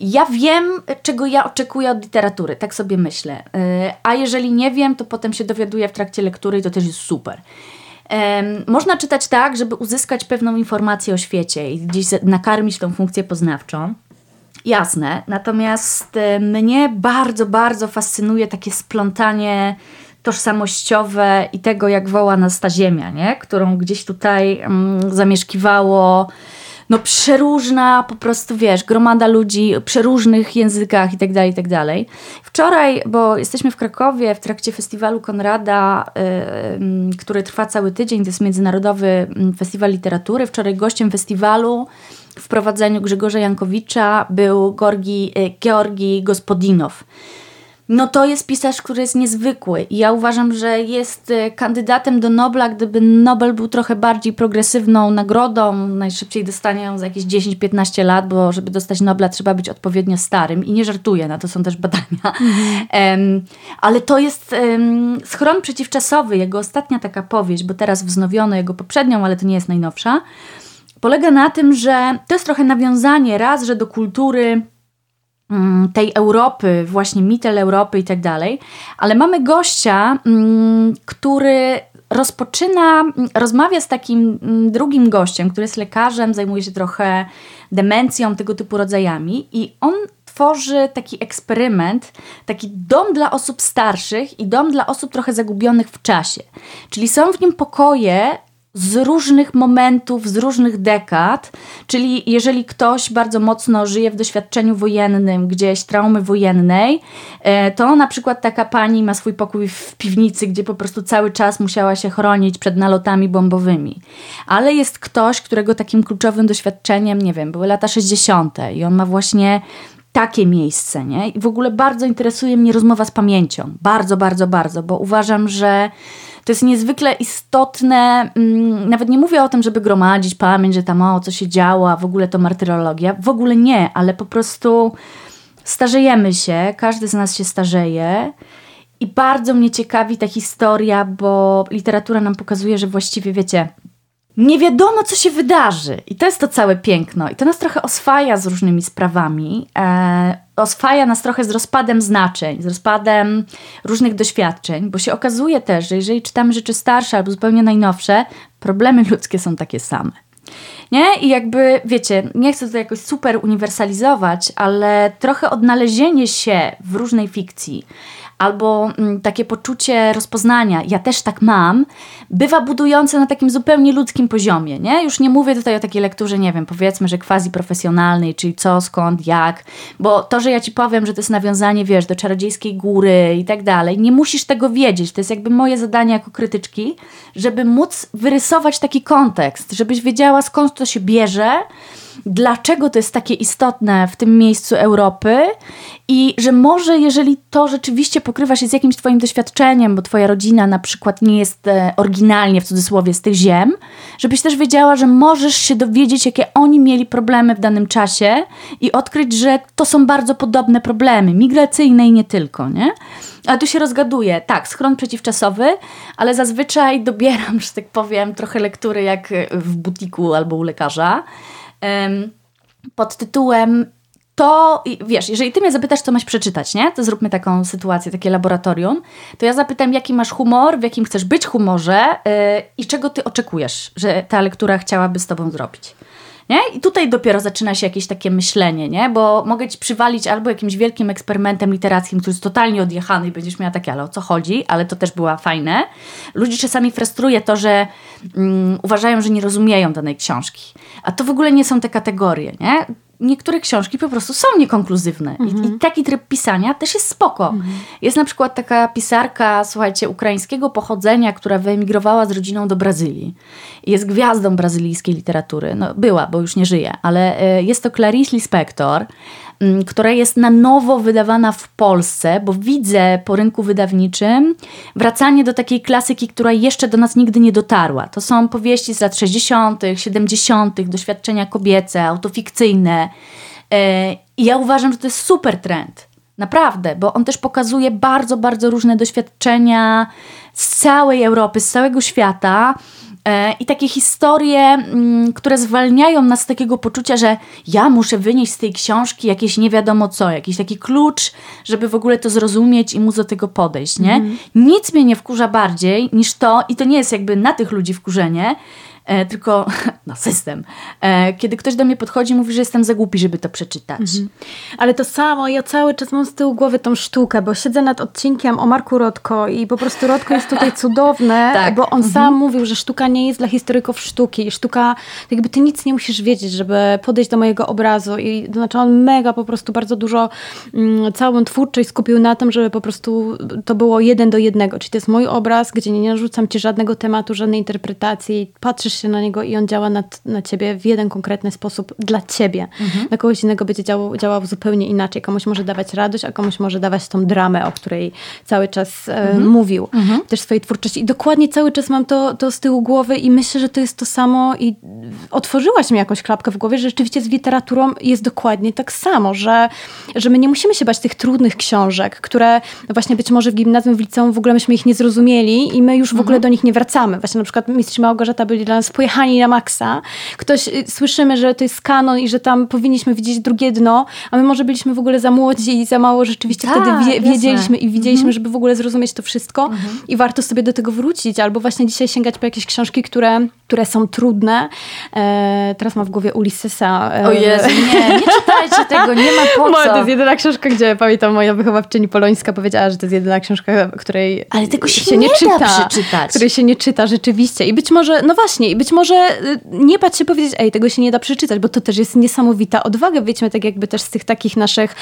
Ja wiem, czego ja oczekuję od literatury, tak sobie myślę. E, a jeżeli nie wiem, to potem się dowiaduję w trakcie lektury i to też jest super. Można czytać tak, żeby uzyskać pewną informację o świecie i gdzieś nakarmić tą funkcję poznawczą. Jasne, natomiast e, mnie bardzo, bardzo fascynuje takie splątanie tożsamościowe i tego, jak woła nas ta ziemia, nie? którą gdzieś tutaj mm, zamieszkiwało no przeróżna po prostu, wiesz, gromada ludzi, przeróżnych językach i tak dalej, i tak dalej. Wczoraj, bo jesteśmy w Krakowie w trakcie festiwalu Konrada, yy, który trwa cały tydzień, to jest Międzynarodowy Festiwal Literatury. Wczoraj gościem festiwalu w prowadzeniu Grzegorza Jankowicza był Gorgi, y, Georgi Gospodinow no to jest pisarz, który jest niezwykły. I ja uważam, że jest e, kandydatem do Nobla, gdyby Nobel był trochę bardziej progresywną nagrodą. Najszybciej dostanie ją za jakieś 10-15 lat, bo żeby dostać Nobla trzeba być odpowiednio starym. I nie żartuję, na to są też badania. Um, ale to jest um, Schron przeciwczasowy, jego ostatnia taka powieść, bo teraz wznowiono jego poprzednią, ale to nie jest najnowsza. Polega na tym, że to jest trochę nawiązanie raz, że do kultury tej Europy, właśnie mitel Europy i tak dalej, ale mamy gościa, mm, który rozpoczyna, rozmawia z takim mm, drugim gościem, który jest lekarzem, zajmuje się trochę demencją, tego typu rodzajami i on tworzy taki eksperyment, taki dom dla osób starszych i dom dla osób trochę zagubionych w czasie. Czyli są w nim pokoje z różnych momentów, z różnych dekad, czyli jeżeli ktoś bardzo mocno żyje w doświadczeniu wojennym, gdzieś traumy wojennej, e, to na przykład taka pani ma swój pokój w piwnicy, gdzie po prostu cały czas musiała się chronić przed nalotami bombowymi. Ale jest ktoś, którego takim kluczowym doświadczeniem, nie wiem, były lata 60. i on ma właśnie takie miejsce, nie? I w ogóle bardzo interesuje mnie rozmowa z pamięcią. Bardzo, bardzo, bardzo, bo uważam, że to jest niezwykle istotne, mm, nawet nie mówię o tym, żeby gromadzić pamięć, że tam o co się działo, a w ogóle to martyrologia. W ogóle nie, ale po prostu starzejemy się, każdy z nas się starzeje. I bardzo mnie ciekawi ta historia, bo literatura nam pokazuje, że właściwie wiecie, nie wiadomo, co się wydarzy. I to jest to całe piękno. I to nas trochę oswaja z różnymi sprawami. E, oswaja nas trochę z rozpadem znaczeń, z rozpadem różnych doświadczeń, bo się okazuje też, że jeżeli czytamy rzeczy starsze albo zupełnie najnowsze, problemy ludzkie są takie same. Nie? I jakby, wiecie, nie chcę to jakoś super uniwersalizować, ale trochę odnalezienie się w różnej fikcji albo mm, takie poczucie rozpoznania, ja też tak mam, bywa budujące na takim zupełnie ludzkim poziomie, nie? Już nie mówię tutaj o takiej lekturze, nie wiem, powiedzmy, że quasi profesjonalnej, czyli co, skąd, jak, bo to, że ja ci powiem, że to jest nawiązanie, wiesz, do czarodziejskiej góry i tak dalej, nie musisz tego wiedzieć, to jest jakby moje zadanie jako krytyczki, żeby móc wyrysować taki kontekst, żebyś wiedziała skąd to się bierze, dlaczego to jest takie istotne w tym miejscu Europy i że może jeżeli to rzeczywiście pokrywa się z jakimś twoim doświadczeniem, bo twoja rodzina na przykład nie jest e, oryginalnie w cudzysłowie z tych ziem, żebyś też wiedziała, że możesz się dowiedzieć, jakie oni mieli problemy w danym czasie i odkryć, że to są bardzo podobne problemy, migracyjne i nie tylko, nie? Ale tu się rozgaduje. Tak, schron przeciwczasowy, ale zazwyczaj dobieram, że tak powiem, trochę lektury jak w butiku albo u lekarza. Pod tytułem to, wiesz, jeżeli ty mnie zapytasz, co masz przeczytać, nie? To zróbmy taką sytuację, takie laboratorium. To ja zapytam, jaki masz humor, w jakim chcesz być humorze yy, i czego ty oczekujesz, że ta lektura chciałaby z tobą zrobić. Nie? I tutaj dopiero zaczyna się jakieś takie myślenie, nie? Bo mogę ci przywalić albo jakimś wielkim eksperymentem literackim, który jest totalnie odjechany i będziesz miała takie, ale o co chodzi? Ale to też była fajne. Ludzi czasami frustruje to, że mm, uważają, że nie rozumieją danej książki. A to w ogóle nie są te kategorie, nie? Niektóre książki po prostu są niekonkluzywne. I, I, mhm. taki tryb pisania też jest spoko. Mhm. Jest na przykład taka pisarka, słuchajcie, ukraińskiego pochodzenia, która wyemigrowała z rodziną do Brazylii. Jest gwiazdą brazylijskiej literatury. No, była, bo już nie żyje, ale y, jest to Clarice Lispector. Mm, która jest na nowo wydawana w Polsce, bo widzę po rynku wydawniczym wracanie do takiej klasyki, która jeszcze do nas nigdy nie dotarła. To są powieści z lat 60., 70., doświadczenia kobiece, autofikcyjne. E, I ja uważam, że to jest super trend. Naprawdę, bo on też pokazuje bardzo, bardzo różne doświadczenia z całej Europy, z całego świata I takie historie, mm, które zwalniają nas z takiego poczucia, że ja muszę wynieść z tej książki jakieś nie wiadomo co, jakiś taki klucz, żeby w ogóle to zrozumieć i móc do tego podejść, nie? Mm. Nic mnie nie wkurza bardziej niż to, i to nie jest jakby na tych ludzi wkurzenie, e, tylko na system. E, kiedy ktoś do mnie podchodzi mówi, że jestem za głupi, żeby to przeczytać. Mhm. Ale to samo, ja cały czas mam z tyłu głowy tą sztukę, bo siedzę nad odcinkiem o Marku Rodko i po prostu Rodko jest tutaj cudowne, tak. bo on mhm. sam mówił, że sztuka nie jest dla historyków sztuki. Sztuka, jakby ty nic nie musisz wiedzieć, żeby podejść do mojego obrazu i to znaczy on mega po prostu bardzo dużo mm, całą twórczość skupił na tym, żeby po prostu to było jeden do jednego, czyli to jest mój obraz, gdzie nie narzucam ci żadnego tematu, żadnej interpretacji, patrzysz się na niego i on działa na, na ciebie w jeden konkretny sposób dla ciebie. Mhm. Na kogoś innego będzie działał, działał zupełnie inaczej. Komuś może dawać radość, a komuś może dawać tą dramę, o której cały czas e, mhm. mówił. Mhm. Też swojej twórczości. I dokładnie cały czas mam to, to z tyłu głowy i myślę, że to jest to samo i otworzyłaś mi jakąś klapkę w głowie, że rzeczywiście z literaturą jest dokładnie tak samo, że, że my nie musimy się bać tych trudnych książek, które właśnie być może w gimnazjum, w liceum w ogóle myśmy ich nie zrozumieli i my już w ogóle mhm. do nich nie wracamy. Właśnie na przykład Mistrz Małgorzata byli dla nas pojechani na maksa. Ktoś, y, słyszymy, że to jest kanon i że tam powinniśmy widzieć drugie dno, a my może byliśmy w ogóle za młodzi i za mało rzeczywiście tak, wtedy wie, wiedzieliśmy i widzieliśmy, mhm. żeby w ogóle zrozumieć to wszystko mhm. i warto sobie do tego wrócić, albo właśnie dzisiaj sięgać po jakieś książki, które, które są trudne. E, teraz mam w głowie Ulyssesa. E, o Jezu, nie, nie czytajcie tego, nie ma po co. To jest jedyna książka, gdzie pamiętam moja wychowawczyni polońska powiedziała, że to jest jedyna książka, której Ale tego się, się nie, nie czyta. Której się nie czyta rzeczywiście. I być może, no właśnie, i być może y, nie bać się powiedzieć, ej, tego się nie da przeczytać, bo to też jest niesamowita odwaga. Wiecie, tak jakby też z tych takich naszych,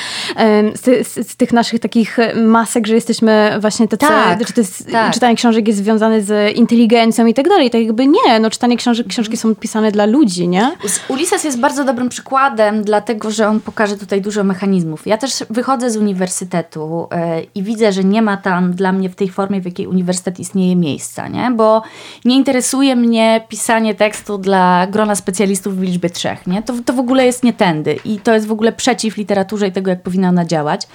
z, z, z tych naszych takich masek, że jesteśmy właśnie tacy, tak, czy to jest, tak. czytanie książek jest związane z inteligencją i tak dalej. Tak jakby nie, no czytanie książek, książki są pisane dla ludzi, nie? Ulises jest bardzo dobrym przykładem, dlatego, że on pokaże tutaj dużo mechanizmów. Ja też wychodzę z uniwersytetu yy, i widzę, że nie ma tam dla mnie w tej formie, w jakiej uniwersytet istnieje miejsca, nie? Bo nie interesuje mnie pisanie tekstu dla grona specjalistów w liczbie trzech, nie? To, to w ogóle jest nie tędy i to jest w ogóle przeciw literaturze i tego, jak powinna ona działać.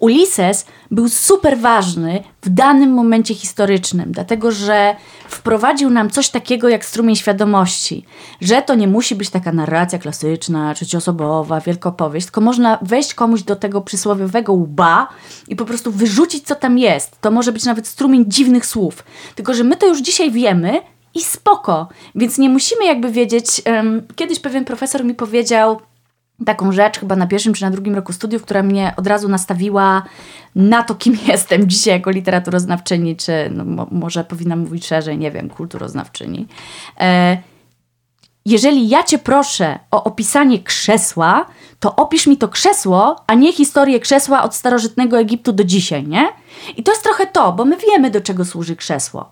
Ulises był super ważny w danym momencie historycznym, dlatego że wprowadził nam coś takiego jak strumień świadomości, że to nie musi być taka narracja klasyczna, trzecioosobowa, wielkopowieść, tylko można wejść komuś do tego przysłowiowego łba i po prostu wyrzucić, co tam jest. To może być nawet strumień dziwnych słów. Tylko, że my to już dzisiaj wiemy, i spoko. Więc nie musimy jakby wiedzieć. Kiedyś pewien profesor mi powiedział taką rzecz, chyba na pierwszym czy na drugim roku studiów, która mnie od razu nastawiła na to, kim jestem dzisiaj jako literaturoznawczyni, czy no, mo może powinnam mówić szerzej, nie wiem, kulturoznawczyni. E jeżeli ja cię proszę o opisanie krzesła, to opisz mi to krzesło, a nie historię krzesła od starożytnego Egiptu do dzisiaj, nie? I to jest trochę to, bo my wiemy, do czego służy krzesło.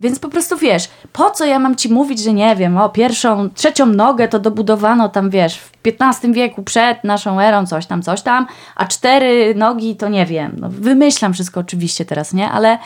Więc po prostu wiesz, po co ja mam ci mówić, że nie wiem, o pierwszą, trzecią nogę to dobudowano tam, wiesz, XV wieku przed naszą erą, coś tam, coś tam, a cztery nogi to nie wiem. No, wymyślam wszystko oczywiście teraz, nie? Ale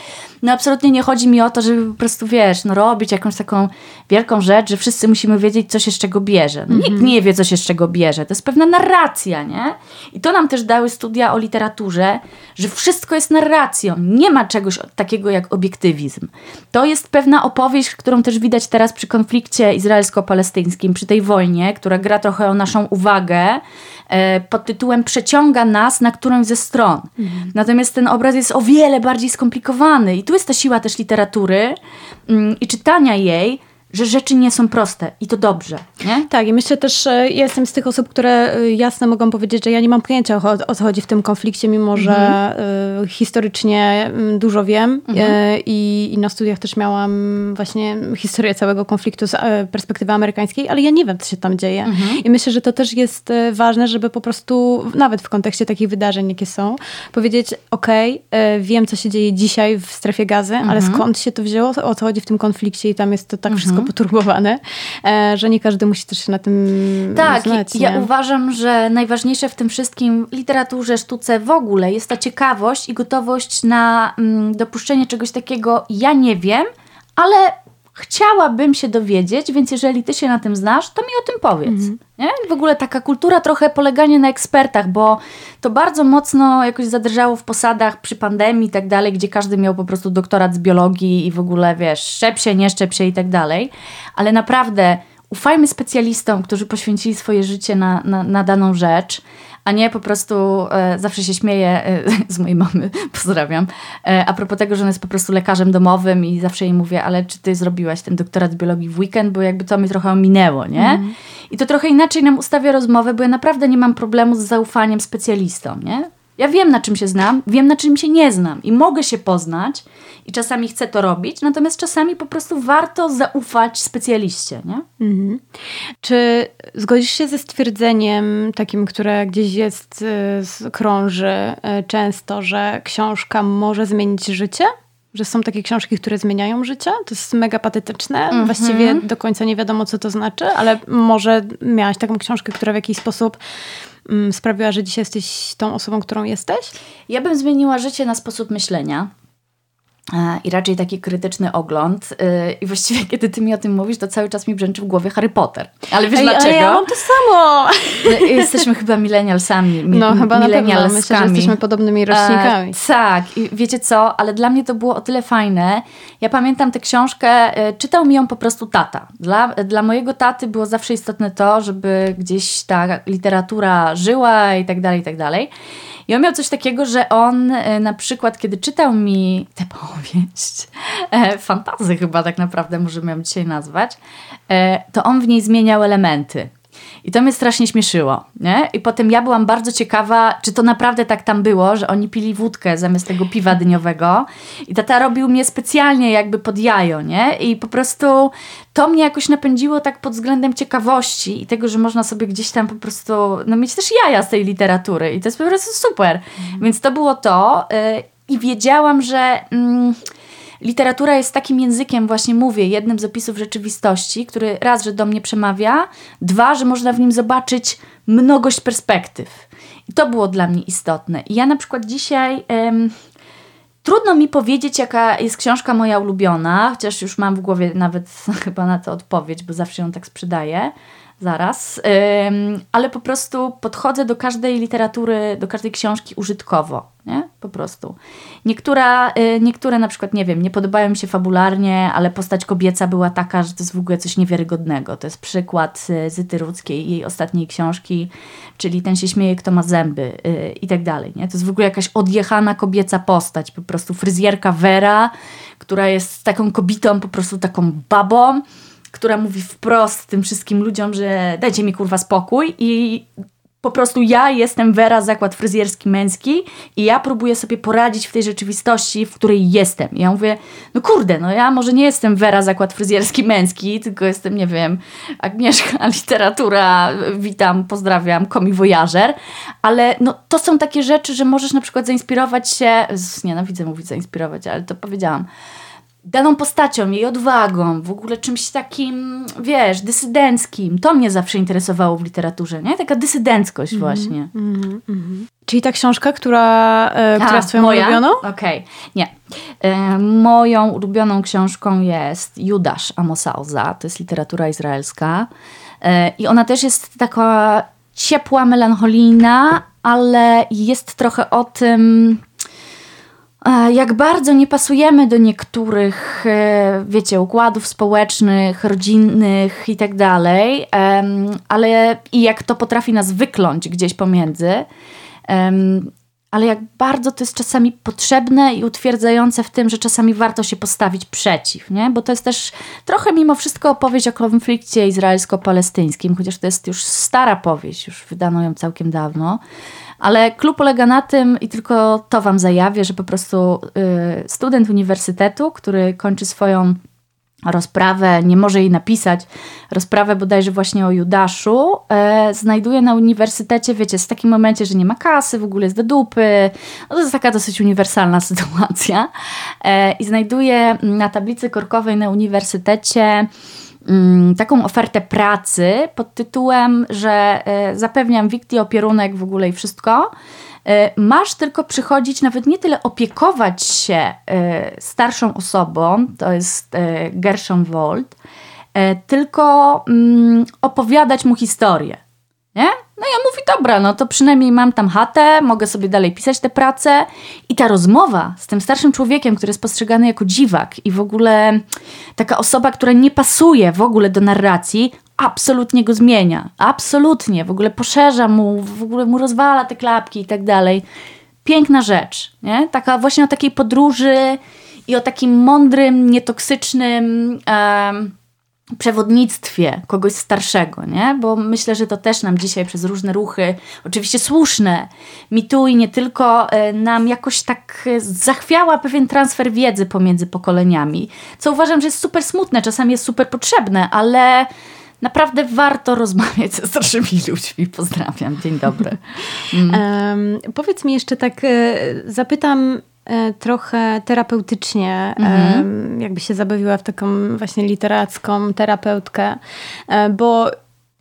no, absolutnie nie chodzi mi o to, żeby po prostu, wiesz, no, robić jakąś taką wielką rzecz, że wszyscy musimy wiedzieć, co się z czego bierze. No, Nikt mhm. nie wie, co się z czego bierze. To jest pewna narracja, nie? I to nam też dały studia o literaturze, że wszystko jest narracją. Nie ma czegoś takiego jak obiektywizm. To jest pewna opowieść, którą też widać teraz przy konflikcie izraelsko-palestyńskim, przy tej wojnie, która gra trochę o naszą uwagę e, pod tytułem przeciąga nas na którąś ze stron. Mhm. Natomiast ten obraz jest o wiele bardziej skomplikowany i tu jest ta siła też literatury mm, i czytania jej, że rzeczy nie są proste i to dobrze. Nie? Tak, i myślę też, ja jestem z tych osób, które y, jasno mogą powiedzieć, że ja nie mam pojęcia o, o co chodzi w tym konflikcie, mimo że mhm. historycznie mm, dużo wiem mhm. y, i, i, na studiach też miałam właśnie historię całego konfliktu z y, perspektywy amerykańskiej, ale ja nie wiem, co się tam dzieje. Mhm. I myślę, że to też jest ważne, żeby po prostu, nawet w kontekście takich wydarzeń, jakie są, powiedzieć, okay, wiem, co się dzieje dzisiaj w strefie gazy, ale mhm. skąd się to wzięło, o co chodzi w tym konflikcie i tam jest to tak mhm. wszystko poturbowane, e, że nie każdy musi też się na tym tak, znać. Tak, ja uważam, że najważniejsze w tym wszystkim, literaturze, sztuce w ogóle jest ta ciekawość i gotowość na mm, dopuszczenie czegoś takiego, ja nie wiem, ale chciałabym się dowiedzieć, więc jeżeli ty się na tym znasz, to mi o tym powiedz. Mhm. Nie? W ogóle taka kultura trochę poleganie na ekspertach, bo to bardzo mocno jakoś zadrżało w posadach przy pandemii i tak dalej, gdzie każdy miał po prostu doktorat z biologii i w ogóle, wiesz, szczep się, nie szczep się i tak dalej. Ale naprawdę ufajmy specjalistom, którzy poświęcili swoje życie na, na, na daną rzecz, a nie po prostu e, zawsze się śmieję e, z mojej mamy, pozdrawiam, e, a propos tego, że ona jest po prostu lekarzem domowym i zawsze jej mówię, ale czy ty zrobiłaś ten doktorat biologii w weekend, bo jakby to mi trochę ominęło, nie? Mm. I to trochę inaczej nam ustawia rozmowę, bo ja naprawdę nie mam problemu z zaufaniem specjalistom, nie? Ja wiem, na czym się znam, wiem, na czym się nie znam i mogę się poznać i czasami chcę to robić, natomiast czasami po prostu warto zaufać specjaliście, nie? Mhm. Czy zgodzisz się ze stwierdzeniem takim, które gdzieś jest, y, krąży y, często, że książka może zmienić życie? Że są takie książki, które zmieniają życie? To jest mega patetyczne. Mhm. Właściwie do końca nie wiadomo, co to znaczy, ale może miałaś taką książkę, która w jakiś sposób sprawiła, że dzisiaj jesteś tą osobą, którą jesteś? Ja bym zmieniła życie na sposób myślenia. E, i raczej taki krytyczny ogląd. E, I właściwie, kiedy ty mi o tym mówisz, to cały czas mi brzęczy w głowie Harry Potter. Ale wiesz Ej, dlaczego? Ale ja mam to samo! No, jesteśmy chyba millennialsami. Mi, no, chyba na pewno. Myślę, że jesteśmy podobnymi e, rocznikami. E, tak. I wiecie co? Ale dla mnie to było o tyle fajne. Ja pamiętam tę książkę, czytał mi ją po prostu tata. Dla, dla mojego taty było zawsze istotne to, żeby gdzieś ta literatura żyła i tak dalej, i tak dalej. I on miał coś takiego, że on e, na przykład, kiedy czytał mi tę powieść, e, fantazy chyba tak naprawdę możemy ją dzisiaj nazwać, e, to on w niej zmieniał elementy. I to mnie strasznie śmieszyło, nie? I potem ja byłam bardzo ciekawa, czy to naprawdę tak tam było, że oni pili wódkę zamiast tego piwa dniowego. I tata robił mnie specjalnie jakby pod jajo, nie? I po prostu to mnie jakoś napędziło tak pod względem ciekawości i tego, że można sobie gdzieś tam po prostu, no mieć też jaja z tej literatury. I to jest po prostu super. Mhm. Więc to było to. Yy, I wiedziałam, że... Yy, literatura jest takim językiem, właśnie mówię, jednym z opisów rzeczywistości, który raz, że do mnie przemawia, dwa, że można w nim zobaczyć mnogość perspektyw. I to było dla mnie istotne. I ja na przykład dzisiaj. Trudno mi powiedzieć, jaka jest książka moja ulubiona, chociaż już mam w głowie nawet chyba na to odpowiedź, bo zawsze ją tak sprzedaję zaraz, ale po prostu podchodzę do każdej literatury, do każdej książki użytkowo, nie? Po prostu. Niektóra, y, niektóre na przykład, nie wiem, nie podobają mi się fabularnie, ale postać kobieca była taka, że to jest w ogóle coś niewiarygodnego. To jest przykład y, Zyty Rudzkiej, jej ostatniej książki, czyli Ten się śmieje, kto ma zęby y, i tak dalej, nie? To jest w ogóle jakaś odjechana kobieca postać, po prostu fryzjerka Vera, która jest taką kobietą, po prostu taką babą, która mówi wprost tym wszystkim ludziom, że dajcie mi kurwa spokój i po prostu ja jestem Vera, zakład fryzjerski męski i ja próbuję sobie poradzić w tej rzeczywistości, w której jestem. I ja mówię, no kurde, no ja może nie jestem Vera, zakład fryzjerski męski, tylko jestem, nie wiem, Agnieszka, literatura, witam, pozdrawiam, komi voyager, ale no to są takie rzeczy, że możesz na przykład zainspirować się, nienawidzę mówić zainspirować, ale to powiedziałam, daną postacią, jej odwagą, w ogóle czymś takim, wiesz, dysydenckim. To mnie zawsze interesowało w literaturze, nie? Taka dysydenckość mm -hmm, właśnie. Mm -hmm. Czyli ta książka, która, e, która jest twoją moja? ulubioną? Okej, okay. nie. E, moją ulubioną książką jest Judasz Amosa Oza. To jest literatura izraelska. E, I ona też jest taka ciepła, melancholijna, ale jest trochę o tym jak bardzo nie pasujemy do niektórych, e, wiecie, układów społecznych, rodzinnych i tak dalej, ale i jak to potrafi nas wykląć gdzieś pomiędzy ale jak bardzo to jest czasami potrzebne i utwierdzające w tym, że czasami warto się postawić przeciw, nie? Bo to jest też trochę mimo wszystko opowieść o konflikcie izraelsko-palestyńskim, chociaż to jest już stara powieść, już wydano ją całkiem dawno. Ale klub polega na tym, i tylko to Wam zajawię, że po prostu y, student uniwersytetu, który kończy swoją rozprawę, nie może jej napisać, rozprawę bodajże właśnie o Judaszu, e, znajduje na uniwersytecie, wiecie, w takim momencie, że nie ma kasy, w ogóle jest do dupy. No to jest taka dosyć uniwersalna sytuacja. E, I znajduje na tablicy korkowej na uniwersytecie taką ofertę pracy pod tytułem, że e, zapewniam Wikti opierunek w ogóle i wszystko, E, masz tylko przychodzić, nawet nie tyle opiekować się e, starszą osobą, to jest Gershon Wold, tylko mm, opowiadać mu historię. Nie? No ja mówię, dobra, no to przynajmniej mam tam chatę, mogę sobie dalej pisać tę pracę. I ta rozmowa z tym starszym człowiekiem, który jest postrzegany jako dziwak i w ogóle taka osoba, która nie pasuje w ogóle do narracji, absolutnie go zmienia. Absolutnie. W ogóle poszerza mu, w ogóle mu rozwala te klapki i tak dalej. Piękna rzecz, nie? Taka właśnie o takiej podróży i o takim mądrym, nietoksycznym um, przewodnictwie kogoś starszego, nie? Bo myślę, że to też nam dzisiaj przez różne ruchy, oczywiście słuszne, mi tu i nie tylko, e, nam jakoś tak zachwiała pewien transfer wiedzy pomiędzy pokoleniami, co uważam, że jest super smutne, czasami jest super potrzebne, ale naprawdę warto rozmawiać ze starszymi ludźmi. Pozdrawiam, dzień dobry. Mm. Um, powiedz mi jeszcze tak, e, zapytam e, trochę terapeutycznie, mhm. jakby się zabawiła w taką właśnie literacką terapeutkę, e, bo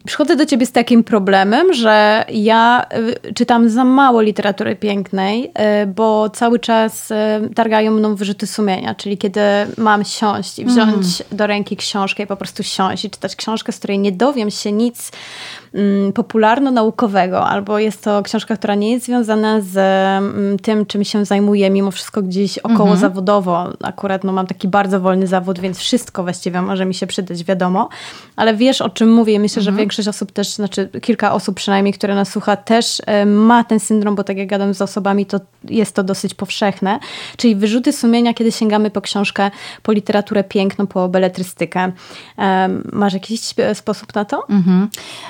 Przychodzę do ciebie z takim problemem, że ja y, czytam za mało literatury pięknej, y, bo cały czas y, targają mną wyrzuty sumienia, czyli kiedy mam siąść i wziąć mm. do ręki książkę i po prostu siąść i czytać książkę, z której nie dowiem się nic Mm, popularno-naukowego, albo jest to książka, która nie jest związana z mm, tym, czym się zajmuję, mimo wszystko gdzieś około mhm. zawodowo. Akurat no, mam taki bardzo wolny zawód, więc wszystko właściwie może mi się przydać, wiadomo. Ale wiesz, o czym mówię. Myślę, mhm. że większość osób też, znaczy kilka osób przynajmniej, które nas słucha, też ma ten syndrom, bo tak jak gadam z osobami, to jest to dosyć powszechne. Czyli wyrzuty sumienia, kiedy sięgamy po książkę, po literaturę piękną, po beletrystykę. Masz jakiś sposób na to? Mhm.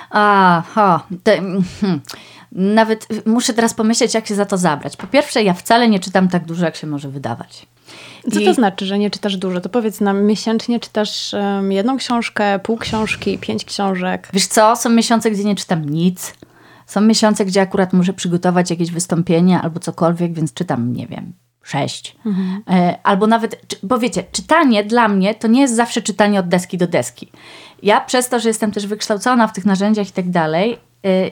Aha, te, hmm. nawet muszę teraz pomyśleć, jak się za to zabrać. Po pierwsze, ja wcale nie czytam tak dużo, jak się może wydawać. Co to znaczy, że nie czytasz dużo? To powiedz nam, miesięcznie czytasz um, jedną książkę, pół książki, pięć książek. Wiesz co, są miesiące, gdzie nie czytam nic. Są miesiące, gdzie akurat muszę przygotować jakieś wystąpienie albo cokolwiek, więc czytam, nie wiem, sześć. Mhm. E, albo nawet, bo wiecie, czytanie dla mnie to nie jest zawsze czytanie od deski do deski. Ja przez to, że jestem też wykształcona w tych narzędziach i tak dalej,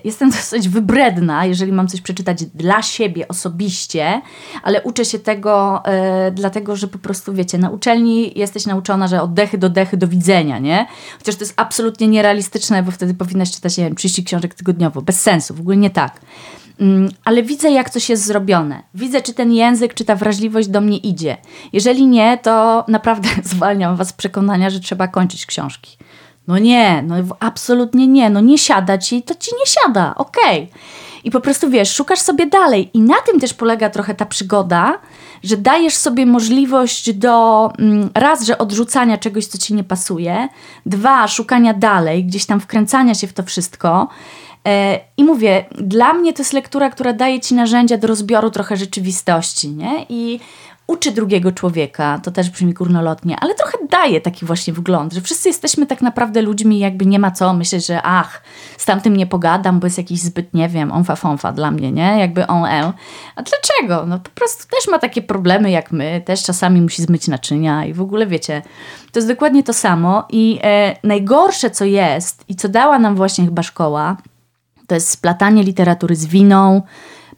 jestem dosyć wybredna, jeżeli mam coś przeczytać dla siebie osobiście, ale uczę się tego y, dlatego, że po prostu wiecie, na uczelni jesteś nauczona, że od dechy do dechy do widzenia, nie? Chociaż to jest absolutnie nierealistyczne, bo wtedy powinnaś czytać, nie wiem, 30 książek tygodniowo. Bez sensu, w ogóle nie tak. Mm, ale widzę, jak coś jest zrobione. Widzę, czy ten język, czy ta wrażliwość do mnie idzie. Jeżeli nie, to naprawdę zwalniam Was z przekonania, że trzeba kończyć książki. No nie, no absolutnie nie, no nie siada ci, to ci nie siada, okej. Okay. I po prostu wiesz, szukasz sobie dalej. I na tym też polega trochę ta przygoda, że dajesz sobie możliwość do mm, raz, że odrzucania czegoś, co ci nie pasuje, dwa, szukania dalej, gdzieś tam wkręcania się w to wszystko. E, I mówię, dla mnie to jest lektura, która daje ci narzędzia do rozbioru trochę rzeczywistości, nie? I uczy drugiego człowieka, to też brzmi górnolotnie, ale trochę daje taki właśnie wgląd, że wszyscy jesteśmy tak naprawdę ludźmi, jakby nie ma co myśleć, że ach, z tamtym nie pogadam, bo jest jakiś zbyt, nie wiem, onfa fonfa dla mnie, nie? Jakby on e. A dlaczego? No po prostu też ma takie problemy jak my, też czasami musi zmyć naczynia i w ogóle wiecie, to jest dokładnie to samo i e, najgorsze co jest i co dała nam właśnie chyba szkoła, to jest splatanie literatury z winą,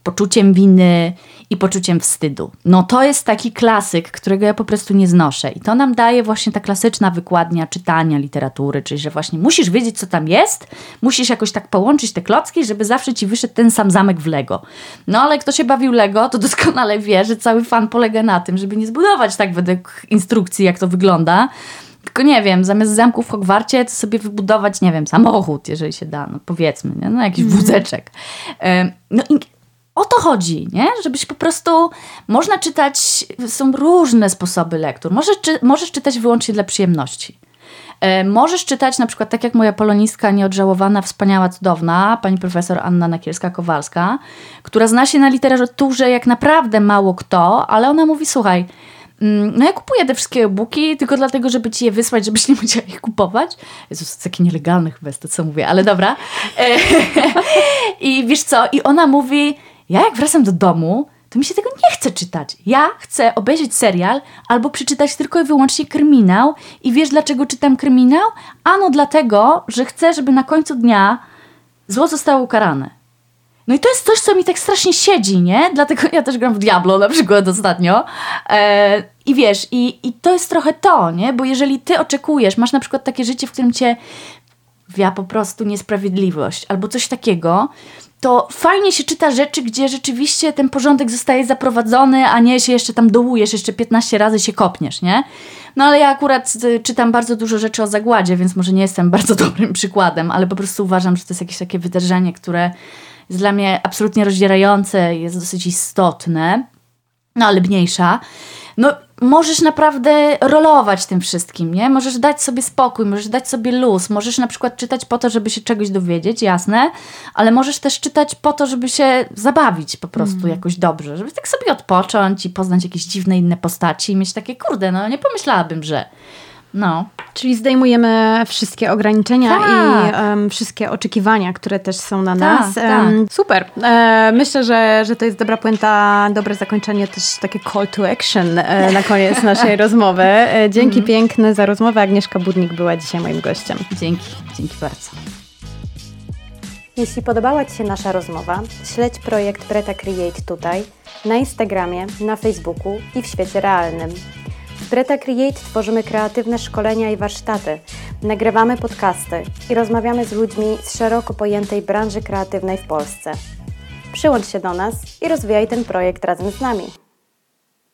poczuciem winy i poczuciem wstydu. No to jest taki klasyk, którego ja po prostu nie znoszę. I to nam daje właśnie ta klasyczna wykładnia czytania literatury, czyli że właśnie musisz wiedzieć, co tam jest, musisz jakoś tak połączyć te klocki, żeby zawsze ci wyszedł ten sam zamek w Lego. No ale kto się bawił Lego, to doskonale wie, że cały fan polega na tym, żeby nie zbudować tak według instrukcji, jak to wygląda, tylko nie wiem, zamiast zamku w Hogwarcie, to sobie wybudować, nie wiem, samochód, jeżeli się da, no powiedzmy, nie? no jakiś mm. wózeczek. No i o to chodzi, nie? Żebyś po prostu, można czytać, są różne sposoby lektur. Możesz, czy, możesz czytać wyłącznie dla przyjemności. Możesz czytać na przykład tak jak moja polonistka nieodżałowana, wspaniała, cudowna, pani profesor Anna Nakielska-Kowalska, która zna się na literaturze jak naprawdę mało kto, ale ona mówi, słuchaj, Mm, no ja kupuję te wszystkie e-booki tylko dlatego, żeby ci je wysłać, żebyś nie musiała ich kupować. Jezus, to takie nielegalne chyba jest to, co mówię, ale dobra. E, I wiesz co? I ona mówi, ja jak wracam do domu, to mi się tego nie chce czytać. Ja chcę obejrzeć serial albo przeczytać tylko i wyłącznie kryminał. I wiesz dlaczego czytam kryminał? Ano dlatego, że chcę, żeby na końcu dnia zło zostało ukarane. No i to jest coś, co mi tak strasznie siedzi, nie? Dlatego ja też gram w Diablo na przykład ostatnio. E, I wiesz, i, i to jest trochę to, nie? Bo jeżeli ty oczekujesz, masz na przykład takie życie, w którym cię wia po prostu niesprawiedliwość albo coś takiego, to fajnie się czyta rzeczy, gdzie rzeczywiście ten porządek zostaje zaprowadzony, a nie się jeszcze tam dołujesz, jeszcze 15 razy się kopniesz, nie? No ale ja akurat y, czytam bardzo dużo rzeczy o zagładzie, więc może nie jestem bardzo dobrym przykładem, ale po prostu uważam, że to jest jakieś takie wydarzenie, które jest dla mnie absolutnie rozdzierające, jest dosyć istotne, no ale mniejsza. No, możesz naprawdę rolować tym wszystkim, nie? Możesz dać sobie spokój, możesz dać sobie luz, możesz na przykład czytać po to, żeby się czegoś dowiedzieć, jasne, ale możesz też czytać po to, żeby się zabawić po prostu mm. jakoś dobrze, żeby tak sobie odpocząć i poznać jakieś dziwne inne postaci i mieć takie, kurde, no nie pomyślałabym, że no. Czyli zdejmujemy wszystkie ograniczenia tak. i um, wszystkie oczekiwania, które też są na tak, nas. Um, super. E, myślę, że, że to jest dobra puenta, dobre zakończenie, też takie call to action e, na koniec naszej rozmowy. E, dzięki mm. piękne za rozmowę. Agnieszka Budnik była dzisiaj moim gościem. Dzięki, dzięki bardzo. Jeśli podobała Ci się nasza rozmowa, śledź projekt Preta Create tutaj, na Instagramie, na Facebooku i w świecie realnym. W Breta Create tworzymy kreatywne szkolenia i warsztaty, nagrywamy podcasty i rozmawiamy z ludźmi z szeroko pojętej branży kreatywnej w Polsce. Przyłącz się do nas i rozwijaj ten projekt razem z nami.